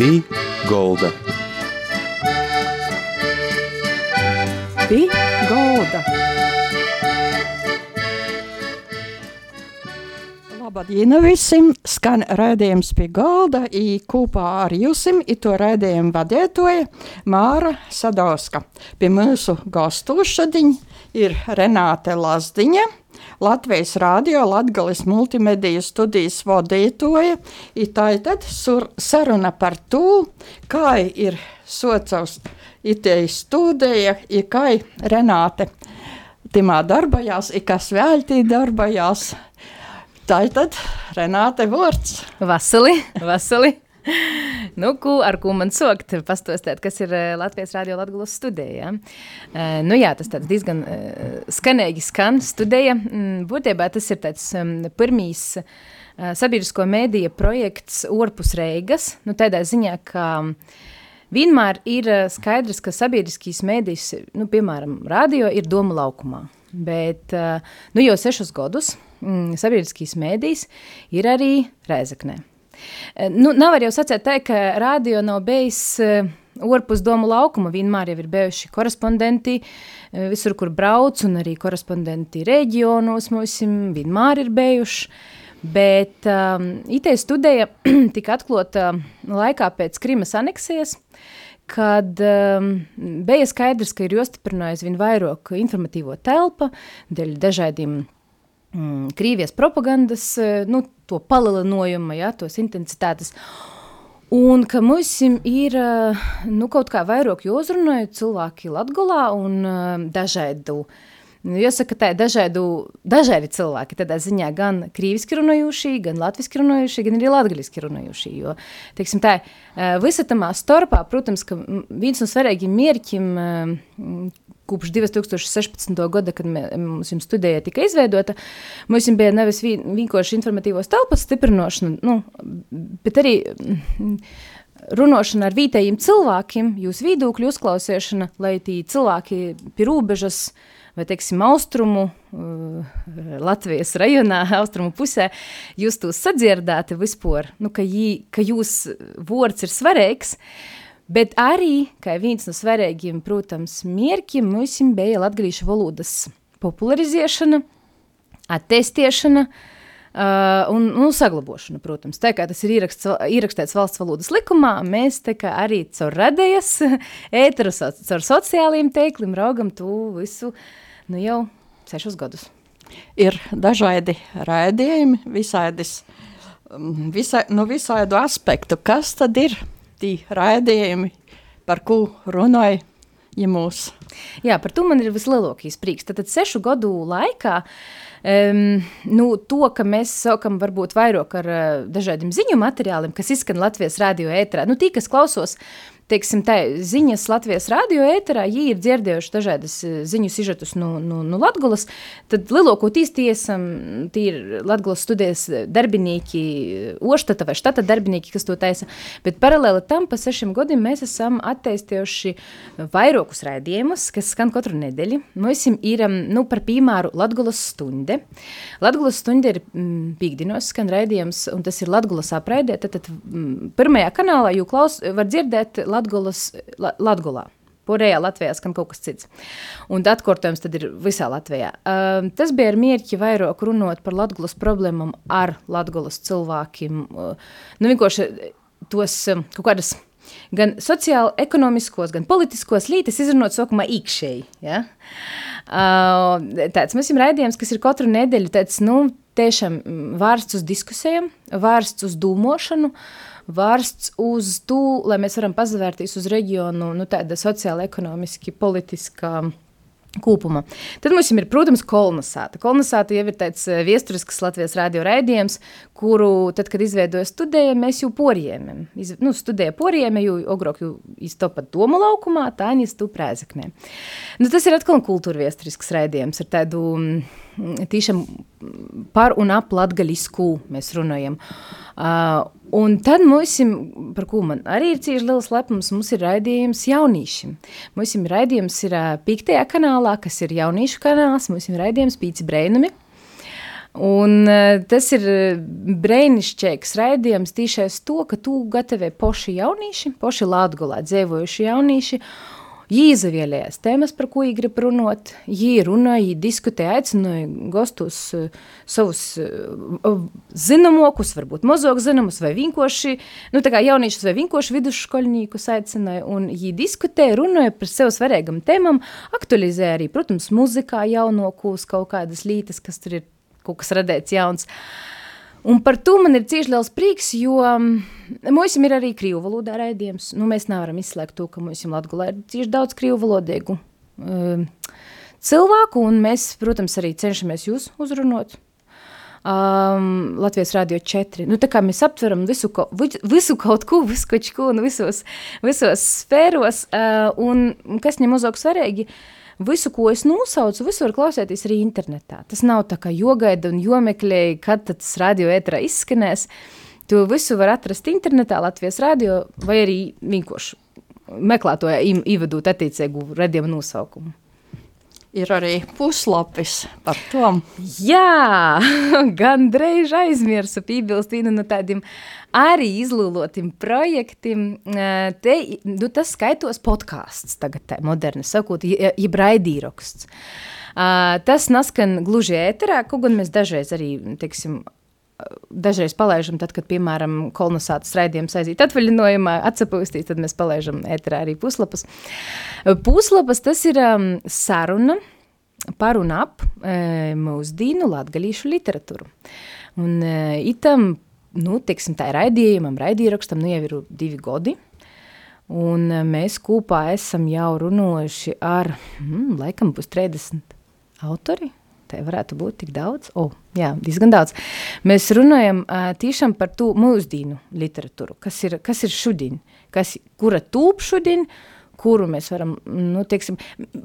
Pī Golda. Pī Golda. Labdien visiem! Skan raidījums pie galda, kopā ar jusim i to raidījumu vadētoja Māra Sadauska. Pie mūsu gastu šodiņ ir Renāte Lazdiņa, Latvijas Rādio Latgales multimediju studijas vadītoja, i tātad saruna par to, kā ir sociāls itei studija, kā Renāte timā darbojās, kas vēltī darbojās. Tātad Renāte Vorts. Vasili, Vasili. Nu, ko, ar ko man sokt, pastostēt, kas ir Latvijas Rādio Latgulas studija. Uh, nu jā, tas tāds diezgan uh, skanīgi skan studija. Mm, būtībā tas ir tāds um, pirmīs sabiedrisko mēdīja projekts Orpus Reigas, nu tādā ziņā, ka vienmēr ir skaidrs, ka sabiedriskīs mēdīs, nu, piemēram, radio ir doma laukumā. Bet, nu, jau sešus gadus mm, sabiedriskīs mēdīs ir arī Rēzaknē. Nu, nav arī jau sacēt tā, ka radio nav bijis uh, orpus domu laukuma, vienmēr ir bijuši korespondenti, uh, visur, kur brauc, un arī korespondenti reģionos mums vienmēr ir bijuši. Bet um, IT studija tika atklāta laikā pēc Krimas aneksijas, kad um, bija skaidrs, ka ir jostiprinājusi vien vairāk informatīvo telpa dēļ dažādiem mm, Krīvijas propagandas, eh, nu, to palielinājumu, ja, tos intensitātes. Un ka mums ir eh, nu, kaut kā vairāk jāuzrunāja cilvēki Latgolā un eh, dažādu Nu, jāsaka, tā ir dažādu, dažādi cilvēki. Tādā ziņā gan krīviski runājušie, gan latviešu runājušie, gan arī latviešu runājušie. Jo, teiksim, tā, visa tamā starpā, protams, viens no svarīgiem mērķiem kopš 2016. gada, kad mums studija tika izveidota, mums bija nevis vienkārši informatīvos telpas stiprinošana, nu, bet arī runāšana ar vietējiem cilvēkiem, jūsu viedokļu uzklausīšana, lai tie cilvēki pie robežas uh, vai, teiksim, austrumu uh, Latvijas rajonā, austrumu pusē, jūs to sadzirdēti vispār, nu, ka, jī, ka jūs vārds ir svarīgs, bet arī, kā viens no svarīgiem, protams, mierkiem, mums bija latgalīšu valodas popularizēšana, attestiešana, Uh, un nu, saglabošana, protams. Tā kā tas ir ieraksts, ierakstīts valsts valodas likumā, mēs arī caur radējas, ēteru, caur sociālajiem teikliem raugam to visu nu, jau sešus gadus. Ir dažādi raidījumi, visādis, mm, visā, nu, visādu aspektu. Kas tad ir tie raidījumi, par ko runāja ja mūs? Jā, par to man ir vislielākais prieks. Tad, tad sešu gadu laikā Um, nu, to, ka mēs sākam varbūt vairāk ar uh, dažādiem ziņu materiāliem, kas izskan Latvijas radio ētrā. Nu, tī, kas klausos teiksim, tā, ziņas Latvijas radio ēterā, ja ir dzirdējuši dažādas eh, ziņu sižetus no, no, no Latgulas, tad lielākoties tie esam, tie ir Latgulas studijas darbinieki, oštata vai štata darbinieki, kas to taisa, bet paralēli tam pa sešiem gadiem mēs esam atteistojuši vairākus raidījumus, kas skan katru nedēļu. Mums ir, nu, par piemēru Latgulas stunde. Latgulas stunde ir mm, pīkdinos skan raidījums, un tas ir Latgulas apraidē, tad, tad mm, pirmajā kanālā jū klaus, var dzirdēt Latgulas, Latgulā. Porējā Latvijā skan kaut kas cits. Un atkārtojums tad ir visā Latvijā. Uh, tas bija ar mierķi vairāk runot par Latgulas problēmām ar Latgulas cilvēkiem. Uh, nu, vienkārši tos um, kaut kādas gan sociāli, ekonomiskos, gan politiskos lītes izrunot sākumā īkšēji. Ja? Uh, tāds mums ir raidījums, kas ir katru nedēļu tāds, nu, tiešām vērsts uz diskusijām, vērsts uz dūmošanu, uh, vērsts uz to, lai mēs varam pazvērties uz reģionu nu, tāda sociāla, ekonomiski, politiskā kopuma. Tad mums ir, protams, kolonizāta. Kolonizāta jau ir tāds eh, viesturisks Latvijas radio raidījums, kuru, tad, kad izveidoja studēja, mēs jau porījām. Iz, nu, studēja porījām, jo ogrok jau iztopat domu laukumā, tā viņi stu prēzaknē. Nu, tas ir atkal kultūra viesturisks raidījums ar tādu mm, tīšām par un ap latgaļisku mēs runājam. Uh, un tad mums, par ko man arī ir cieši liels lepums, mums ir raidījums jaunīšiem. Mums ir raidījums ir piektajā kanālā, kas ir jauniešu kanāls, mums ir raidījums pīci breinumi. Un tas ir brīnišķīgs raidījums tiešais to, ka tu gatavē poši jaunīši, poši Latgulā dzīvojuši jaunīši, Jī izvēlējās tēmas, par ko viņi grib runāt. Jī runāja, jī diskutēja, aicināja gastus uh, savus uh, zināmokus, varbūt mazāk zināmus, vai vienkārši, nu, jauniešus vai vienkārši vidusškolniekus aicināja. Jī diskutēja, runāja par sev svarīgam tēmam, aktualizēja arī, protams, muzikā jaunokos kaut kādas lītas, kas tur ir kaut kas radēts jauns. Uh, Un par to man ir cieši liels prieks, jo mm, mums ir arī krīvu valodā raidījums. Nu, mēs nevaram izslēgt to, ka mums Latvijā ir cieši daudz krīvu valodīgu uh, cilvēku, un mēs, protams, arī cenšamies jūs uzrunāt. Um, Latvijas Rādio 4. Nu, tā kā mēs aptveram visu, ko, visu kaut ko, visu kaut ko, un visos, visos sfēros, uh, un kas ņem uzāk svarīgi, uh, visu, ko es nosaucu, visu var klausēties arī internetā. Tas nav tā kā jogaida un jomeklēja, kad tas radio ētrā izskanēs. To visu var atrast internetā, Latvijas radio, vai arī vienkārši meklētoja ievadot attiecīgu radījumu nosaukumu ir arī puslapis par to. Jā, gandrīz aizmirsu piebilst vienu no tādiem arī izlūlotiem projektiem. Te, nu, tas skaitos podkāsts, tagad tā moderni sakot, jeb raidīraksts. Tas naskan gluži ēterā, kaut gan mēs dažreiz arī, teiksim, dažreiz palaižam, tad, kad, piemēram, kolonizācijas raidījums aiziet atvaļinājumā, atsapūstīt, tad mēs palaižam ēterā arī puslapas. Puslapas tas ir um, saruna par un ap e, mūsdīnu latgalīšu literatūru. Un e, itam nu, teiksim, tā raidījumam, raidījumam, nu jau ir divi gadi. Un e, mēs kopā esam jau runājuši ar, mm, laikam, būs 30 autori. Te varētu būt tik daudz. O, jā, diezgan daudz. Mēs runājam uh, tiešām par to mūsdienu literatūru, kas ir, kas ir šodien, kas, kura tūp šodien, kuru mēs varam, nu, teiksim,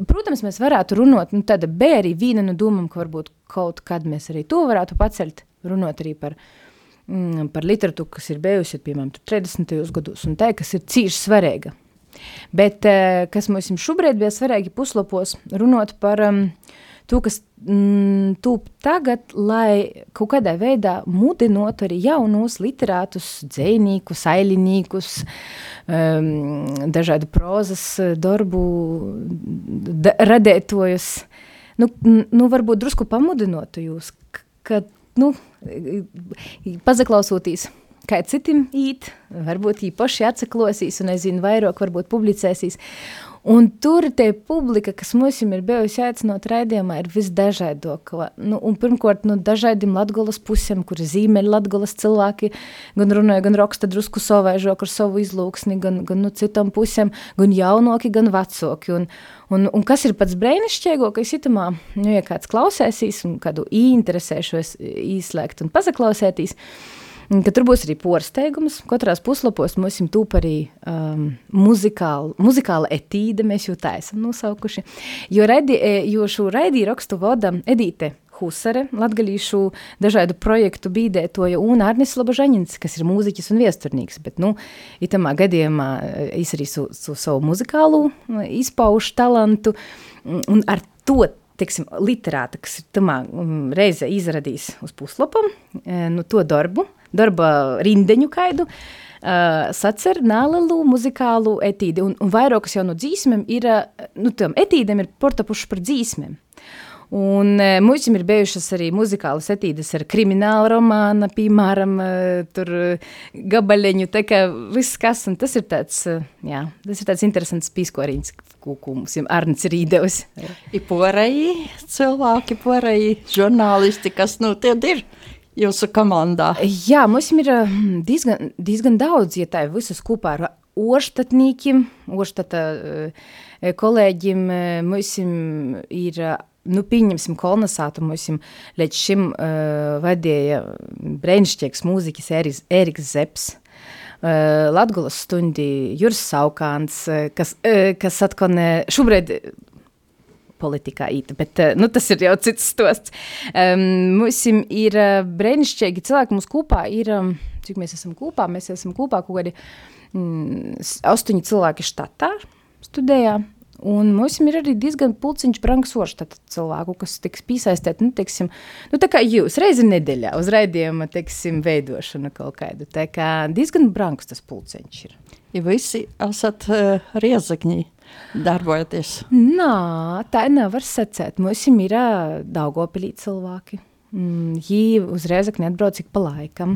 protams, mēs varētu runāt, nu, tāda bija arī viena no domām, ka varbūt kaut kad mēs arī to varētu pacelt, runāt arī par uh, mm, par literatūru, kas ir bijusi piemēram 30. gados, un tā, kas ir cīši svarīga. Bet uh, kas mums šobrīd bija svarīgi puslapos, runāt par um, to, kas mm, tūp tagad, lai kaut kādā veidā mudinot arī jaunos literātus, dzējnīkus, ailinīkus, um, dažādu prozas darbu da, radētojus, nu, nu varbūt drusku pamudinot jūs, ka nu, pazaklausotīs, kā citam īt, varbūt īpaši atsaklosīs un, nezinu, vairāk varbūt publicēsīs. Un tur tie publika, kas mums ir bijusi aicinot raidījumā, ir visdažādākā. Nu, pirmkārt, no nu, dažādiem latgolas pusēm, kur zīmēļ latgolas cilvēki gan runāja, gan raksta drusku savaižok ar savu izlūksni, gan, gan nu, citām pusēm, gan jaunoki, gan vecoki. Un, un, un kas ir pats brēnišķīgākais itamā, nu, ja kāds klausēsīs un kādu interesēšos īslēgt un pazaklausētīs, ka tur būs arī porsteigums. Katrās puslapos mums ir tūp arī um, muzikāla, muzikāla etīde, mēs jau tā esam nosaukuši. Jo, raidi, e, jo šo raidīju rakstu vada Edīte Husare, latgalīšu dažādu projektu bīdētoja un Arnis Labažaņins, kas ir mūziķis un viesturnīgs, bet, nu, itamā gadījumā es arī su, su savu muzikālu izpaušu talantu un ar to teiksim, literāta, kas ir tamā um, reize izradījis uz puslapam, e, nu, to darbu, darba rindeņu kaidu, uh, sacer nālelu muzikālu etīdi, un, un vairākas jau no dzīsmēm ir, nu, tam etīdēm ir portapuši par dzīsmēm. Un e, mums ir bijušas arī muzikālas etīdes ar kriminālu romānu, piemēram, e, tur gabaļiņu, tā kā viss kas, un tas ir tāds, jā, tas ir tāds interesants pīskoriņš, ko, ko mums ir Arnits ir īdevis. Ir poreji cilvēki, poreji žurnālisti, kas, nu, tie ir jūsu komandā? Jā, mums ir hm, diezgan, diezgan daudz, ja tā ir visas kopā ar oštatnīkiem, oštata eh, kolēģiem, eh, mums ir, nu, pieņemsim kolonizātu, mums līdz šim uh, vadīja brēnišķīgs mūziķis Eriks, Eriks Zeps. Latgulas stundi Juris Saukāns, kas, kas atkon šobrīd politikā īta, bet eh, nu, tas ir jau cits stosts. Um, mums ir brīnišķīgi cilvēki, mums kopā ir, cik mēs esam kopā, mēs esam kopā kaut kādi mm, astoņi cilvēki štatā studējā, Un mums ir arī diezgan pulciņš brangs cilvēku, kas tiks piesaistīti, nu, teiksim, nu, tā kā jūs reizi nedēļā uz raidījuma, teiksim, veidošanu kaut kādu. Tā kā diezgan brangs tas pulciņš ir. Ja visi esat uh, riezakņi darbojaties? Nā, tā nevar secēt. Mums ir uh, Daugopilī cilvēki. Mm, Jī uzreiz neatbrauc ik pa laikam,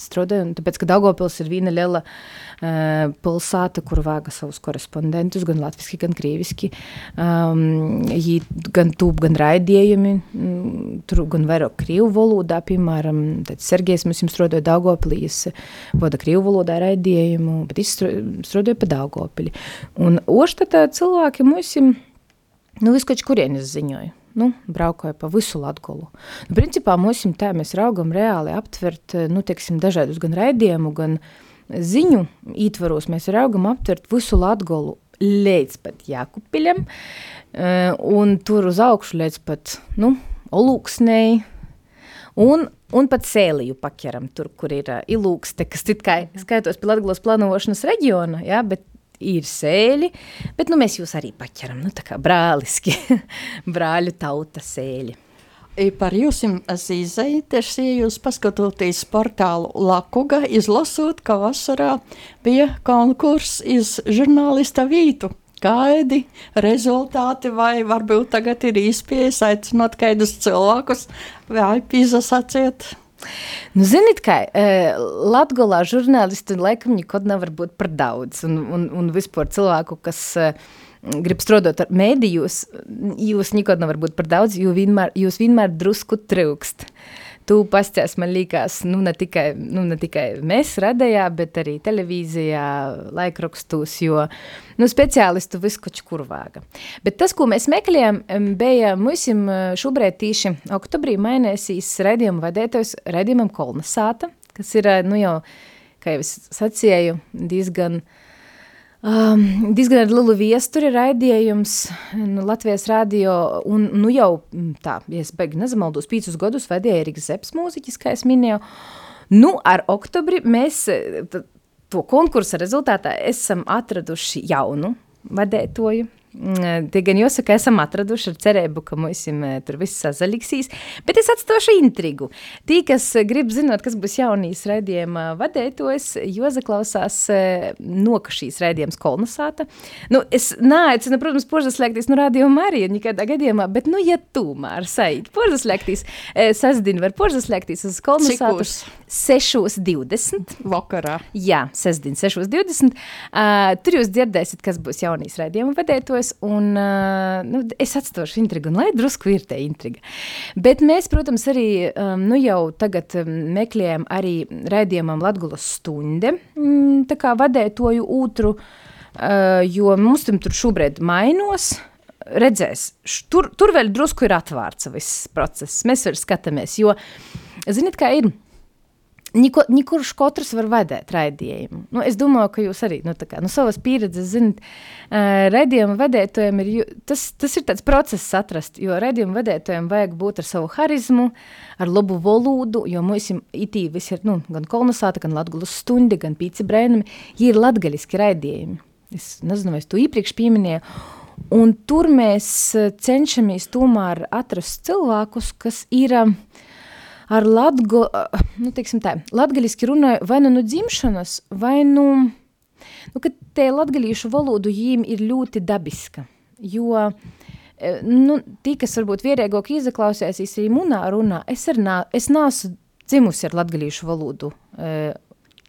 strādāja, tāpēc, ka Daugavpils ir viena liela uh, pilsēta, kur vāga savus korespondentus, gan latviski, gan krieviski. Um, jī gan tūp, gan raidījumi, mm, tur gan vairāk krievu valodā, piemēram, Sergejs mums strādāja Daugavpilī, es vada krievu valodā raidījumu, bet es strādāju pa Daugavpili. Un oštatā cilvēki mums, nu, viskač kurienes ziņoja nu, braukoja pa visu Latgolu. Nu, principā mums tā mēs raugam reāli aptvert, nu, teiksim, dažādus gan raidījumu, gan ziņu ītvaros mēs raugam aptvert visu Latgolu līdz pat Jākupiļam, un tur uz augšu līdz pat, nu, Olūksnei, un, un pat Sēliju paķeram, tur, kur ir uh, ilūkste, kas it kā skaitos pie Latgales planošanas reģiona, ja, bet ir sēļi, bet nu, mēs jūs arī paķeram, nu tā kā brāliski, brāļu tauta sēļi. I par jums izaites, ja jūs paskatoties portālu Lakuga, izlasot, ka vasarā bija konkurss iz žurnālista vītu. Kādi rezultāti vai varbūt tagad ir īspējas aicinot kaidus cilvēkus vai pīzasaciet? Nu, ziniet, kā uh, Latvijā žurnālisti laikam nekad nevar būt par daudz. Un, un, un vispār cilvēku, kas uh, grib strādāt ar mēdījus, jūs nekad nevar būt par daudz, jo vienmēr, jūs vienmēr drusku trūkst. Uh, tu pasties, man liekas, nu, ne tikai, nu, ne tikai mēs radījā, bet arī televīzijā, laikrakstos, jo nu, speciālistu viskoč kur vāga. Bet tas, ko mēs meklējam, bija mums šobrīd tīši oktobrī mainēsīs redzējumu vadētājs redzējumam Kolnasāta, kas ir, nu jau, kā jau es sacīju, diezgan uh, Um, diezgan ar lielu viesturi raidījums nu, Latvijas radio, un nu jau mm, tā, ja es beigtu nezamaldos, pīcus gadus vadīja Eriks Zeps mūziķis, kā es minēju. Nu, ar oktobri mēs to konkursa rezultātā esam atraduši jaunu vadētoju, tie gan jāsaka, esam atraduši ar cerību, ka mums tur viss sazaliksīs, bet es atstāšu intrigu. Tī, kas grib zināt, kas būs jaunīs raidījuma vadētojs, Joza klausās nokašīs raidījums kolonizāta. Nu, es neaicinu, protams, požaslēgties no rādījuma arī nekādā gadījumā, bet, nu, ja tomēr saīt požaslēgties, sasdien var požaslēgties uz kolonizātu 6.20. Vakarā. Jā, sasdien 6.20. Uh, tur jūs dzirdēsiet, kas būs jaunīs raidījuma vadētojs skatos, un uh, nu, es atstāšu intrigu, un lai drusku ir tā intriga. Bet mēs, protams, arī um, nu jau tagad meklējam arī raidījumam Latgulas stunde, mm, tā kā vadētoju ūtru, uh, jo mums tur šobrīd mainos, redzēs, tur, tur vēl drusku ir atvārts viss process, mēs vēl skatāmies, jo, ziniet, kā ir, Niko, Kurš katrs var vadīt raidījumu. Nu, es domāju, ka jūs arī nu, kā, no nu, savas pieredzes zinat, uh, raidījuma vadītājiem ir tas, tas ir tāds process atrast, jo raidījuma vadītājiem vajag būt ar savu harizmu, ar labu valodu, jo mums itī visi ir nu, gan kolonizāti, gan latgulas stundi, gan pīci brēnumi, viņi ir latgaliski raidījumi. Es nezinu, vai es to iepriekš pieminēju. Un tur mēs cenšamies tomēr atrast cilvēkus, kas ir uh, ar latgo, nu, teiksim tā, latgaļiski runāju vai nu no dzimšanas, vai nu, nu ka te latgaļīšu valodu jīm ir ļoti dabiska, jo, nu, tī, kas varbūt vierēgāk izaklausēsīs arī munā runā, es, ar nā, es nāsu dzimusi ar latgaļīšu valodu,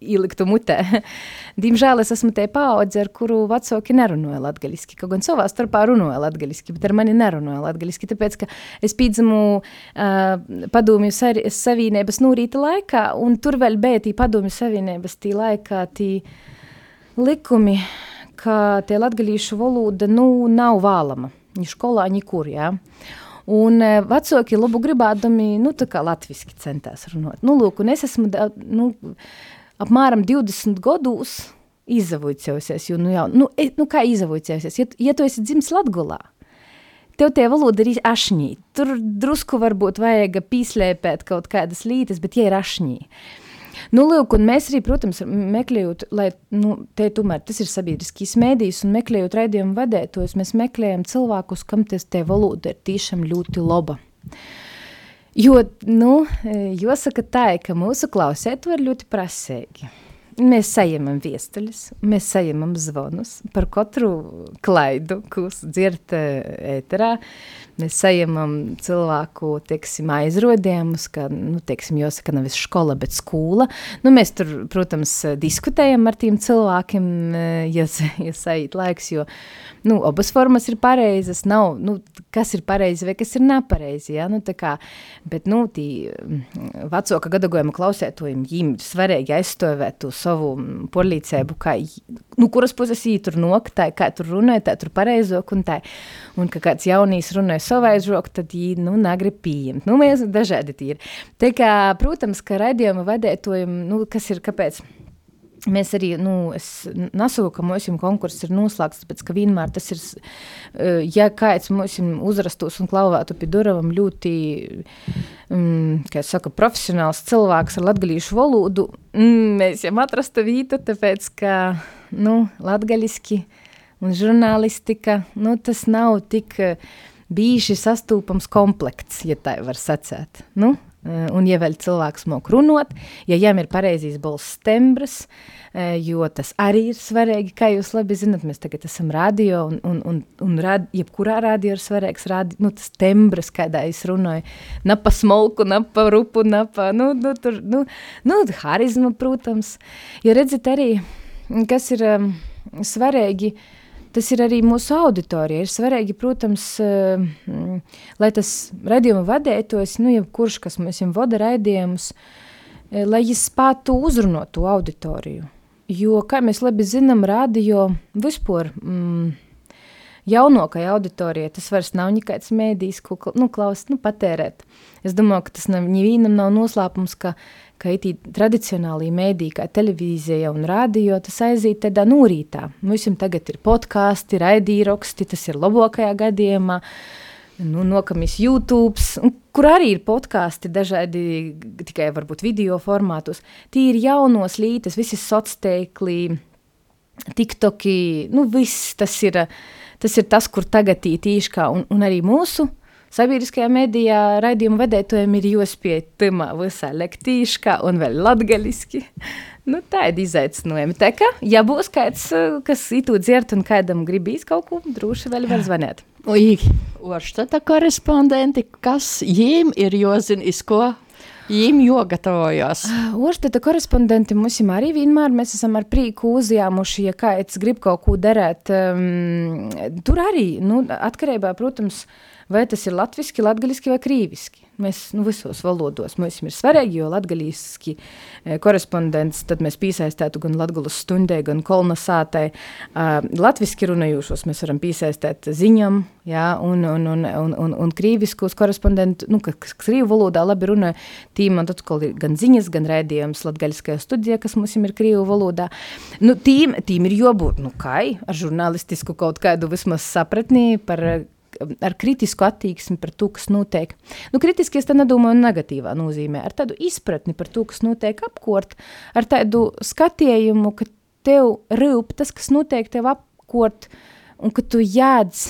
ieliktu mutē. Diemžēl es esmu tie paudze, ar kuru vecāki nerunāja latgaļiski. Kaut gan savā starpā runāja latgaļiski, bet ar mani nerunāja latgaļiski, tāpēc, ka es pīdzamu uh, padomju savienības nūrīta laikā, un tur vēl bija tī padomju savienības tī laikā tī likumi, ka tie latgaļīšu valoda, nu, nav vālama. Ni skolā, nikur, jā. Un vecāki labu gribādami, nu, tā kā latviski centās runāt. Nu, lūk, un es esmu, nu, apmēram 20 gados izavoicējusies. Jo, nu, jau, nu, e, nu, kā izavoicējusies? Ja, ja tu esi dzimis Latgulā, tev tie valoda ir ašņī. Tur drusku varbūt vajag pīslēpēt kaut kādas lītes, bet ja ir ašņī. Nu, lūk, un mēs arī, protams, meklējot, lai, nu, te tomēr tas ir sabiedriskīs mēdījis, un meklējot raidījumu vadētos, mēs meklējam cilvēkus, kam tas te valoda ir tiešām ļoti laba. Jo, nu, jāsaka tā, ka mūsu klausēt var ļoti prasīgi. Mēs saņemam viestuļus, mēs saņemam zvanus par katru klaidu, ko dzirdat ēterā. Mēs saņemam cilvēku teiksim, aizrodījumus, ka, nu, teiksim, jāsaka, nevis skola, bet skola. Nu, mēs tur, protams, diskutējam ar tiem cilvēkiem, ja, ja sajūt laiks, jo nu, abas formas ir pareizas. Nav, nu, kas ir pareizi vai kas ir nepareizi. Ja? Nu, kā, bet nu, mm, vecāka gadagojuma klausētojiem ir svarīgi aizstāvēt to savu mm, porlīcēbu, kā, nu, kuras puses viņi tur noktā, kā tur runāja, tā tur pareizāk un tā. Un ka kāds jaunīs runāja savaižok, tad viņi, nu, negrib pieņemt. Nu, mēs dažādi tīri. Tā kā, protams, ka raidījuma vadētojiem, nu, kas ir, kāpēc? Mēs arī, nu, es nesaku, ka mūsu konkurss ir noslēgts, tāpēc, ka vienmēr tas ir, eh, ja kāds mūsu uzrastos un klauvētu pie duravam ļoti, mm, kā es saku, profesionāls cilvēks ar latgalīšu valodu, mm, mēs jau atrasta vītu, tāpēc, ka, nu, latgaliski un žurnālistika, nu, tas nav tik bīži sastūpams komplekts, ja tā var sacēt. Nu, Eh, un, ja vēl cilvēks mok runot, ja jām ir pareizīs balss tembras, eh, jo tas arī ir svarīgi, kā jūs labi zinat, mēs tagad esam radio, un, un, un, un rad, jebkurā radio ir svarīgs radi, nu, tas tembras, kādā es runāju, na pa smolku, na pa rupu, na pa, nu, nu, tur, nu, nu, harizma, protams, ja redzat arī, kas ir um, svarīgi, uh, tas ir arī mūsu auditorija. Ir svarīgi, protams, eh, mm, lai tas raidījuma vadētājs, nu, jebkurš, kas mums vada raidījumus, eh, lai viņš spētu uzrunāt to auditoriju. Jo, kā mēs labi zinām, radio vispār mm, jaunākai auditorijai tas vairs nav nekāds mēdījis, ko nu, klaus, nu, patērēt. Es domāju, ka tas nevienam nav noslēpums, ka ka itī tradicionālī mēdī, kā televīzija un radio, tas aiziet tādā nūrītā. Mums tagad ir podkāsti, raidījoksti, tas ir labākajā gadījumā. Nu, nokamis YouTube, kur arī ir podkāsti dažādi, tikai varbūt video formātos. Tie ir jaunos lītes, visi sociāli, TikToki, nu viss tas ir, tas ir tas, kur tagad ītīškā, un, un arī mūsu Sabiedriskajā medijā raidījuma vedētājiem ir jāspēj tamā visā lektīškā un vēl latgaliski. Nu, tā ir izaicinājumi. Tā kā, ja būs kāds, kas itu dzert un kādam gribīs kaut ko, droši vēl var zvanīt. Oštata korespondenti, kas jiem ir jozina, iz ko Jīm jogatavojās. Oršteta korespondenti mums arī vienmēr, mēs esam ar prīku uzjāmuši, ja kāds grib kaut ko darēt. Um, tur arī, nu, atkarībā, protams, vai tas ir latviski, latgaliski vai krīviski. Mēs nu, visos valodos mums ir svarīgi, jo latgaliski e, korespondents, mēs piesaistētu gan latgulas stundē, gan kolnasātai. Uh, latviski runājušos mēs varam piesaistēt ziņam, jā, un, un, un, un, un, un krīviskos korespondentu, nu, kas krīvu valodā labi runā, tīm man atkal ir gan ziņas, gan rēdījums latgaļiskajā studijā, kas mums ir krīvu valodā. Nu, tīm, tīm ir jābūt, nu, kai, ar žurnālistisku kaut kādu vismaz sapratnī par ar kritisku attieksmi par to, kas notiek. Nu, kritiski es te nedomāju negatīvā nozīmē, ar tādu izpratni par to, kas notiek apkort, ar tādu skatījumu, ka tev rūp tas, kas notiek tev apkort, un ka tu jēdz,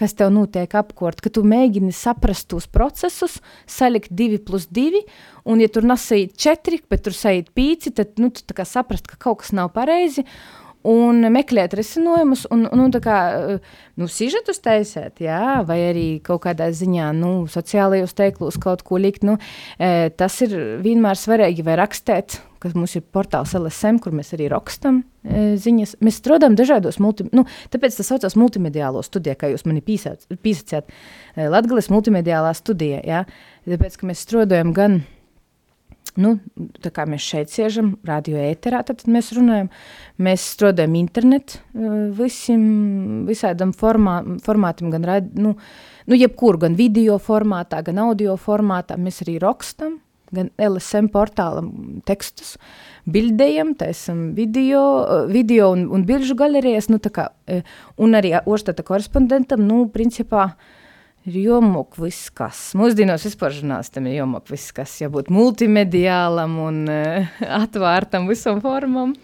kas tev notiek apkort, ka tu mēģini saprast tos procesus, salikt divi plus divi, un ja tur nesait četri, bet tur sait pīci, tad nu, tu saprast, ka kaut kas nav pareizi, un meklēt risinājumus, un, un tā kā, nu, sižetus taisēt, jā, vai arī kaut kādā ziņā, nu, sociālajos teiklos kaut ko likt, nu, e, tas ir vienmēr svarīgi, vai rakstēt, kas mums ir portāls LSM, kur mēs arī rakstam e, ziņas. Mēs strādājam dažādos, multi, nu, tāpēc tas saucās multimediālo studijā, kā jūs mani pīsacījāt, e, Latgales multimediālā studija, jā, tāpēc, ka mēs strādājam gan Nu, tā kā mēs šeit sēžam, radio ēterā, tad mēs runājam. Mēs strādājam internetu eh, visiem, visādam formā, formātam, gan, nu, nu, jebkur, gan video formātā, gan audio formātā. Mēs arī rakstam, gan LSM portālam tekstus, bildējam, taisam video, eh, video un, un bilžu galerijas, nu, tā kā, eh, un arī oštata korespondentam, nu, principā, ir jomok viss kas. Mūsdienos vispār žurnālistam ir jomok viss kas, jābūt multimediālam un uh, atvērtam visam formam.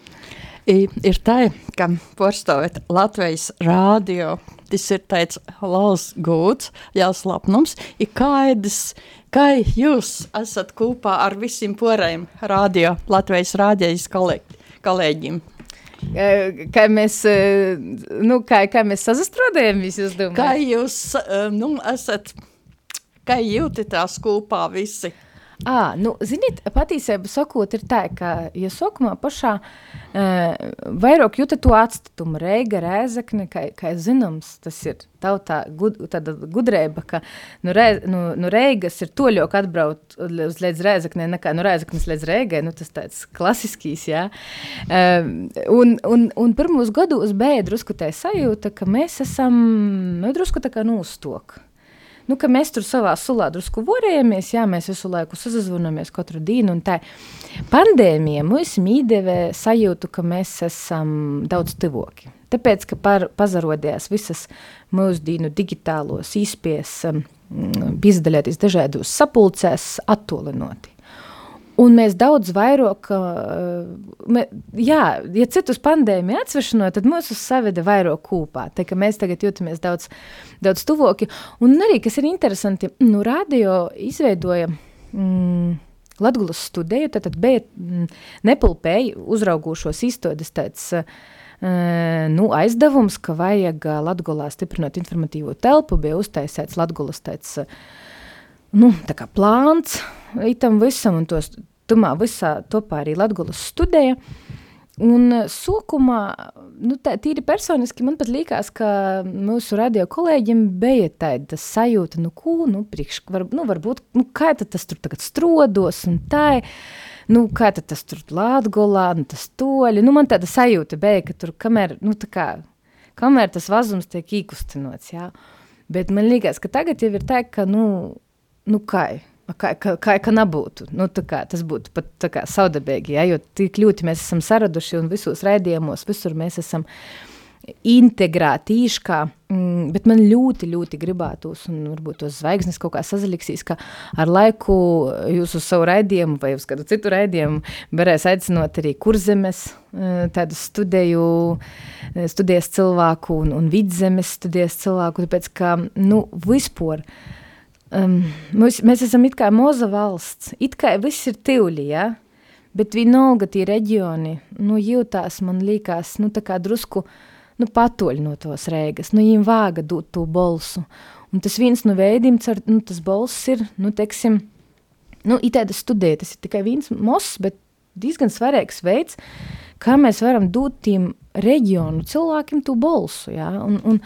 I, ir tā, ka porstāvēt Latvijas rādio, tas ir tāds liels gūts, liels lapnums, ir kaidas, kā jūs esat kopā ar visiem porējiem rādio, Latvijas kolēģi, kolēģiem. Kā mēs, nu, kā, kā mēs sazastrodējamies, jūs domājat? Kā jūs, nu, esat, kā jūtatās kopā visi? À, nu, ziniet, patiesībā sakot, ir tā, ka, ja sākumā pašā uh, vairāk jūtat to atstatumu, reiga, rēzakne, kā, kā zināms, tas ir tautā gud, tāda gudrība, ka nu, re, nu, nu reigas ir toļok atbraukt uz līdz rēzaknē, nekā nu rēzaknes līdz reigai, nu tas tāds klasiskīs, jā. Uh, un, un, un pirmos gados bija drusku tā sajūta, ka mēs esam, nu, drusku tā kā nūstok nu, ka mēs tur savā sulā drusku vorējamies, jā, mēs visu laiku sazvanamies katru dienu. Pandēmija mums iedeva sajūtu, ka mēs esam daudz tuvoki. Tāpēc, ka par, pazarodījās visas mūsdienu digitālos īspies, um, izdaļoties dažādos sapulcēs, attolinoti. Un mēs daudz vairāk, uh, jā, ja citus pandēmiju atsvešanot, tad mūs saveda vairāk kūpā. Tā mēs tagad jūtamies daudz, daudz tuvoki. Un arī, kas ir interesanti, nu, radio izveidoja mm, Latgulas studiju, tad, bija mm, nepulpēji uzraugošos izstādes tāds, uh, nu, aizdevums, ka vajag Latgulā stiprinot informatīvo telpu, bija uztaisēts Latgulas tāds, nu, plāns, itam visam, un tos tumā visā topā arī Latgulas studēja. Un sākumā, nu, tā, tīri personiski, man pat liekas, ka mūsu radio kolēģiem bija tāda sajūta, nu, ko, nu, priekš, var, nu, varbūt, nu, kā tas tur tagad strodos un tā, nu, kā tas tur Latgulā, nu, tas toļi, nu, man tāda sajūta bija, ka tur, kamēr, nu, tā kā, kamēr tas vazums tiek īkustinots, jā, bet man liekas, ka tagad jau ir tā, ka, nu, nu, kā, Kā, kā, kā, kā nebūtu. Nu, kā, tas būtu pat kā, saudabīgi, ja, jo tik ļoti mēs esam saraduši un visos raidījumos, visur mēs esam integrēti īškā, bet man ļoti, ļoti gribētos, un varbūt tos zvaigznes kaut kā sazaliksīs, ka ar laiku jūs uz savu raidījumu vai uz kādu citu raidījumu varēs aicinot arī kurzemes, tādu studēju, eh, studijas cilvēku un, un vidzemes studijas cilvēku, tāpēc, ka, nu, vispār, uh, um, mēs, mēs esam it kā moza valsts, it kā viss ir tivļi, ja? bet vienalga tie reģioni, nu, jūtās, man liekas, nu, tā kā drusku, nu, patoļ no tos rēgas, nu, viņiem vāga dot to bolsu, un tas viens no veidiem, cer, nu, tas bolss ir, nu, teiksim, nu, itēda studē, tas ir tikai viens mos, bet diezgan svarīgs veids, kā mēs varam dot tiem reģionu cilvēkiem to bolsu, ja, un, un, Un,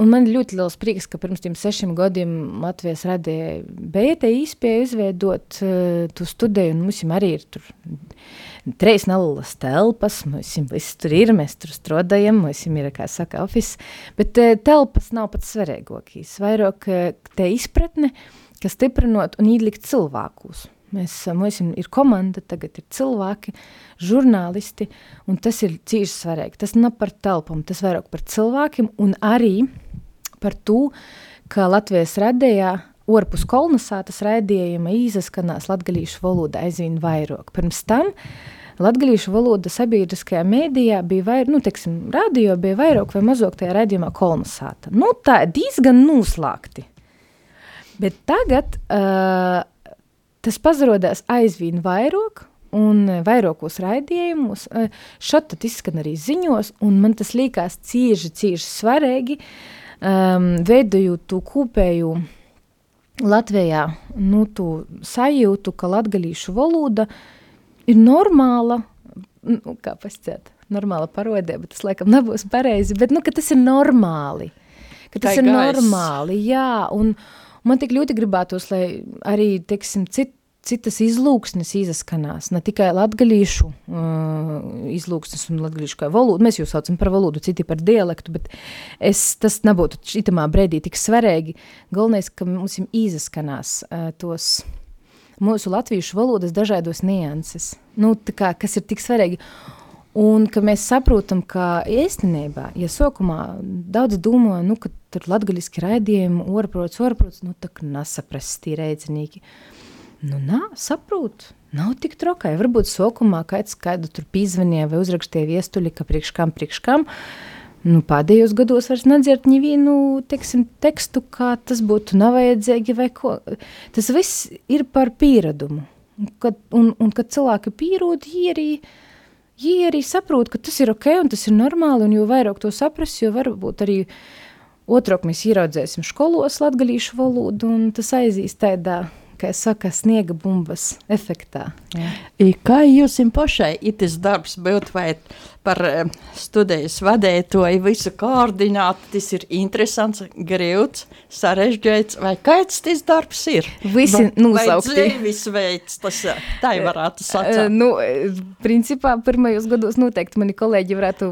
un man ir ļoti liels prieks, ka pirms tam sešiem gadiem Latvijas radīja beigta īspēja izveidot uh, tu studiju, un mums arī ir tur trejas nelielas telpas, mums viss tur ir, mēs tur strādājam, mums ir, kā saka, office, bet uh, telpas nav pats svarīgākais, vairāk uh, te izpratne, kas stiprinot un ielikt cilvēkus. Mēs, mums ir komanda, tagad ir cilvēki, žurnālisti, un tas ir cīši svarīgi. Tas nav par telpām, tas vairāk par cilvēkiem un arī par to, ka Latvijas radījā orpus kolonizētas raidījuma izskanās latgalīšu valoda aizvien vairāk. Pirms tam latgalīšu valoda sabiedriskajā mēdījā bija vairāk, nu, teiksim, radio bija vairāk vai mazāk tajā raidījumā kolonizēta. Nu, tā diezgan noslēgti. Bet tagad uh, tas pazarodās aizvien vairāk, un e, vairākos raidījumus. E, šeit izskan arī ziņos, un man tas liekas cieši, cieši svarīgi, um, veidojot to kopēju Latvijā, nu, tu sajūtu, ka latgalīšu valoda ir normāla, nu, kā pasciet, normāla parodē, bet tas laikam nebūs pareizi, bet, nu, tas ir normāli, tas ir gais. normāli, jā, un, Man tik ļoti gribētos, lai arī, teiksim, cit, citas izlūksnes izskanās, ne tikai latgalīšu uh, izlūksnes un latgalīšu kā valodu, mēs jau saucam par valodu, citi par dialektu, bet es, tas nebūtu šitamā brēdī tik svarīgi. Galvenais, ka mums izskanās uh, tos mūsu latviešu valodas dažādos nianses, nu, kā, kas ir tik svarīgi. Un ka mēs saprotam, ka īstenībā, ja sākumā daudz domā, nu, ka tur latgaļiski raidījumi, orprots, orprots, nu, tā nesaprast tie reidzinīgi. Nu, nā, saprot, nav tik trokai. Varbūt sākumā kādu tur pīzvanīja vai uzrakstīja viestuļi, ka priekš kam, priekš kam. Nu, pēdējos gados vairs nedzird nevienu teksim, tekstu, kā tas būtu nevajadzīgi vai ko. Tas viss ir par pieredumu. Kad, un, un kad cilvēki pierod, viņi arī Viņi arī saprot, ka tas ir ok un tas ir normāli, un jo vairāk to saprast, jo varbūt arī otrāk mēs ieraudzēsim skolos latgalīšu valodu, un tas aizies tādā kā saka, sniega bumbas efektā. Jā. Kā jums pašai itis darbs būt vai par uh, studijas vadētoju, visu koordināt, tas ir interesants, grūts, sarežģīts, vai kāds tas darbs ir? Visi nosaukti. Vai dzīvis veids, tas tā varētu sacīt. Uh, nu, principā, pirmajos gados noteikti mani kolēģi varētu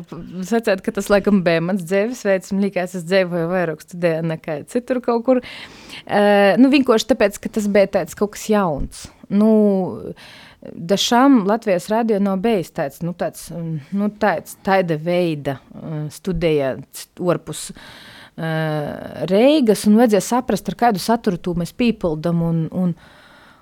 sacēt, ka tas laikam bija mans dzīves veids, man likās, es dzīvoju vairāk studēju nekā citur kaut kur. Uh, nu, vienkārši tāpēc, ka tas bija tāds kaut kas jauns. Nu, Dažām Latvijas radio nav bijis tāds, nu, tāds, nu, tāds tāda veida uh, studija orpus uh, Reigas, un vajadzēja saprast, ar kādu saturu mēs pīpildam, un, un,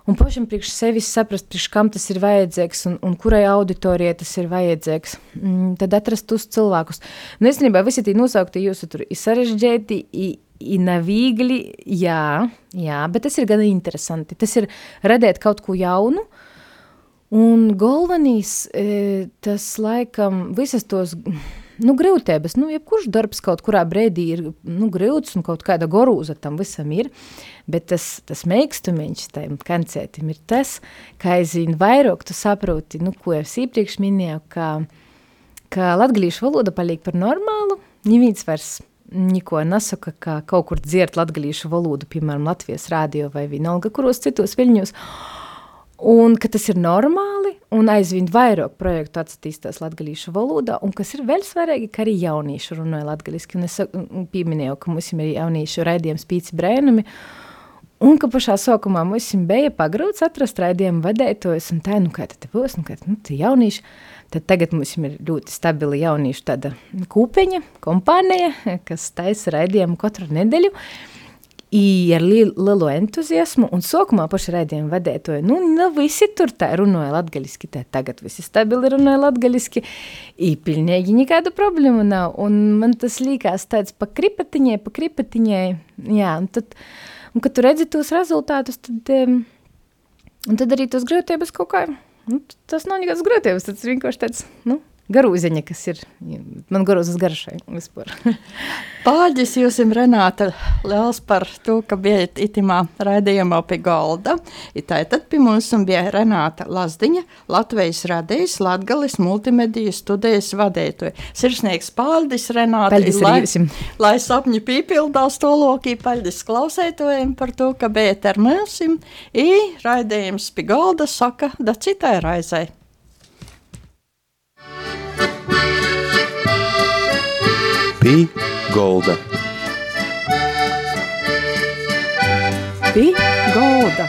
un pašam priekš sevis saprast, priekš kam tas ir vajadzīgs, un, un kurai auditorijai tas ir vajadzīgs, mm, tad atrast tos cilvēkus. Un īstenībā visi tie nosaukti jūsu tur ir sarežģēti, ir ir nevīgli, jā, jā, bet tas ir gan interesanti. Tas ir radīt kaut ko jaunu, un galvenīs e, tas laikam visas tos, nu, grūtības, nu, jebkurš darbs kaut kurā brēdī ir, nu, grūts un kaut kāda gorūza tam visam ir, bet tas, tas meikstumiņš tajam kancētim ir tas, ka aizvien vairāk tu saproti, nu, ko es iepriekš minēju, ka, ka latgalīšu valoda paliek par normālu, neviens vairs Niko nesaka, ka kaut kur dzirdēt latviešu valodu, piemēram, Latvijas rādio vai vienalga, kuros citos viļņos. Un ka tas ir normāli, un aizvien vairāk projektu attīstās latviešu valodā, un kas ir vēl svarīgi, ka arī jaunieši runāja latviešu. Es pieminēju, ka mums ir jauniešu raidījums Pīci Brēnumi, un ka pašā sākumā mums bija pagrūts atrast raidījumu vadētojus, un tā, nu kā tad būs, nu kā tad, nu, tie jaunieši, Tad tagad mums ir ļoti stabila jauniešu tāda kūpeņa, kompānija, kas taisa raidījumu katru nedēļu. I ar li lielu entuziasmu, un sākumā paši raidījumu vadētoja, nu, nu, visi tur tā runāja latgaļiski, tā tagad visi stabili runāja latgaļiski, i pilnīgi nekādu problēmu nav, un man tas līkās tāds pa kripatiņai, pa kripatiņai, jā, un tad, un kad tu redzi tos rezultātus, tad, um, un tad arī tos grūtības kaut kā Nu, tas nav nekāds grūtības, tas vienkārši tāds, nu, garūziņa, kas ir, man garūzas garšai vispār. Jūs ir Renāta liels par to, ka bijat itimā raidījumā pie galda. Tātad pie mums bija Renāta Lazdiņa, Latvijas radījis Latgalis multimediju studijas vadētoja. Sirsnieks Pāģis Renāta. Paldies lai, arī lai sapņi pīpildās to lokī, paldies klausētojiem par to, ka bijat ar mums. I raidījums pie galda saka da citai raizai. Pī Golda. Pī Golda.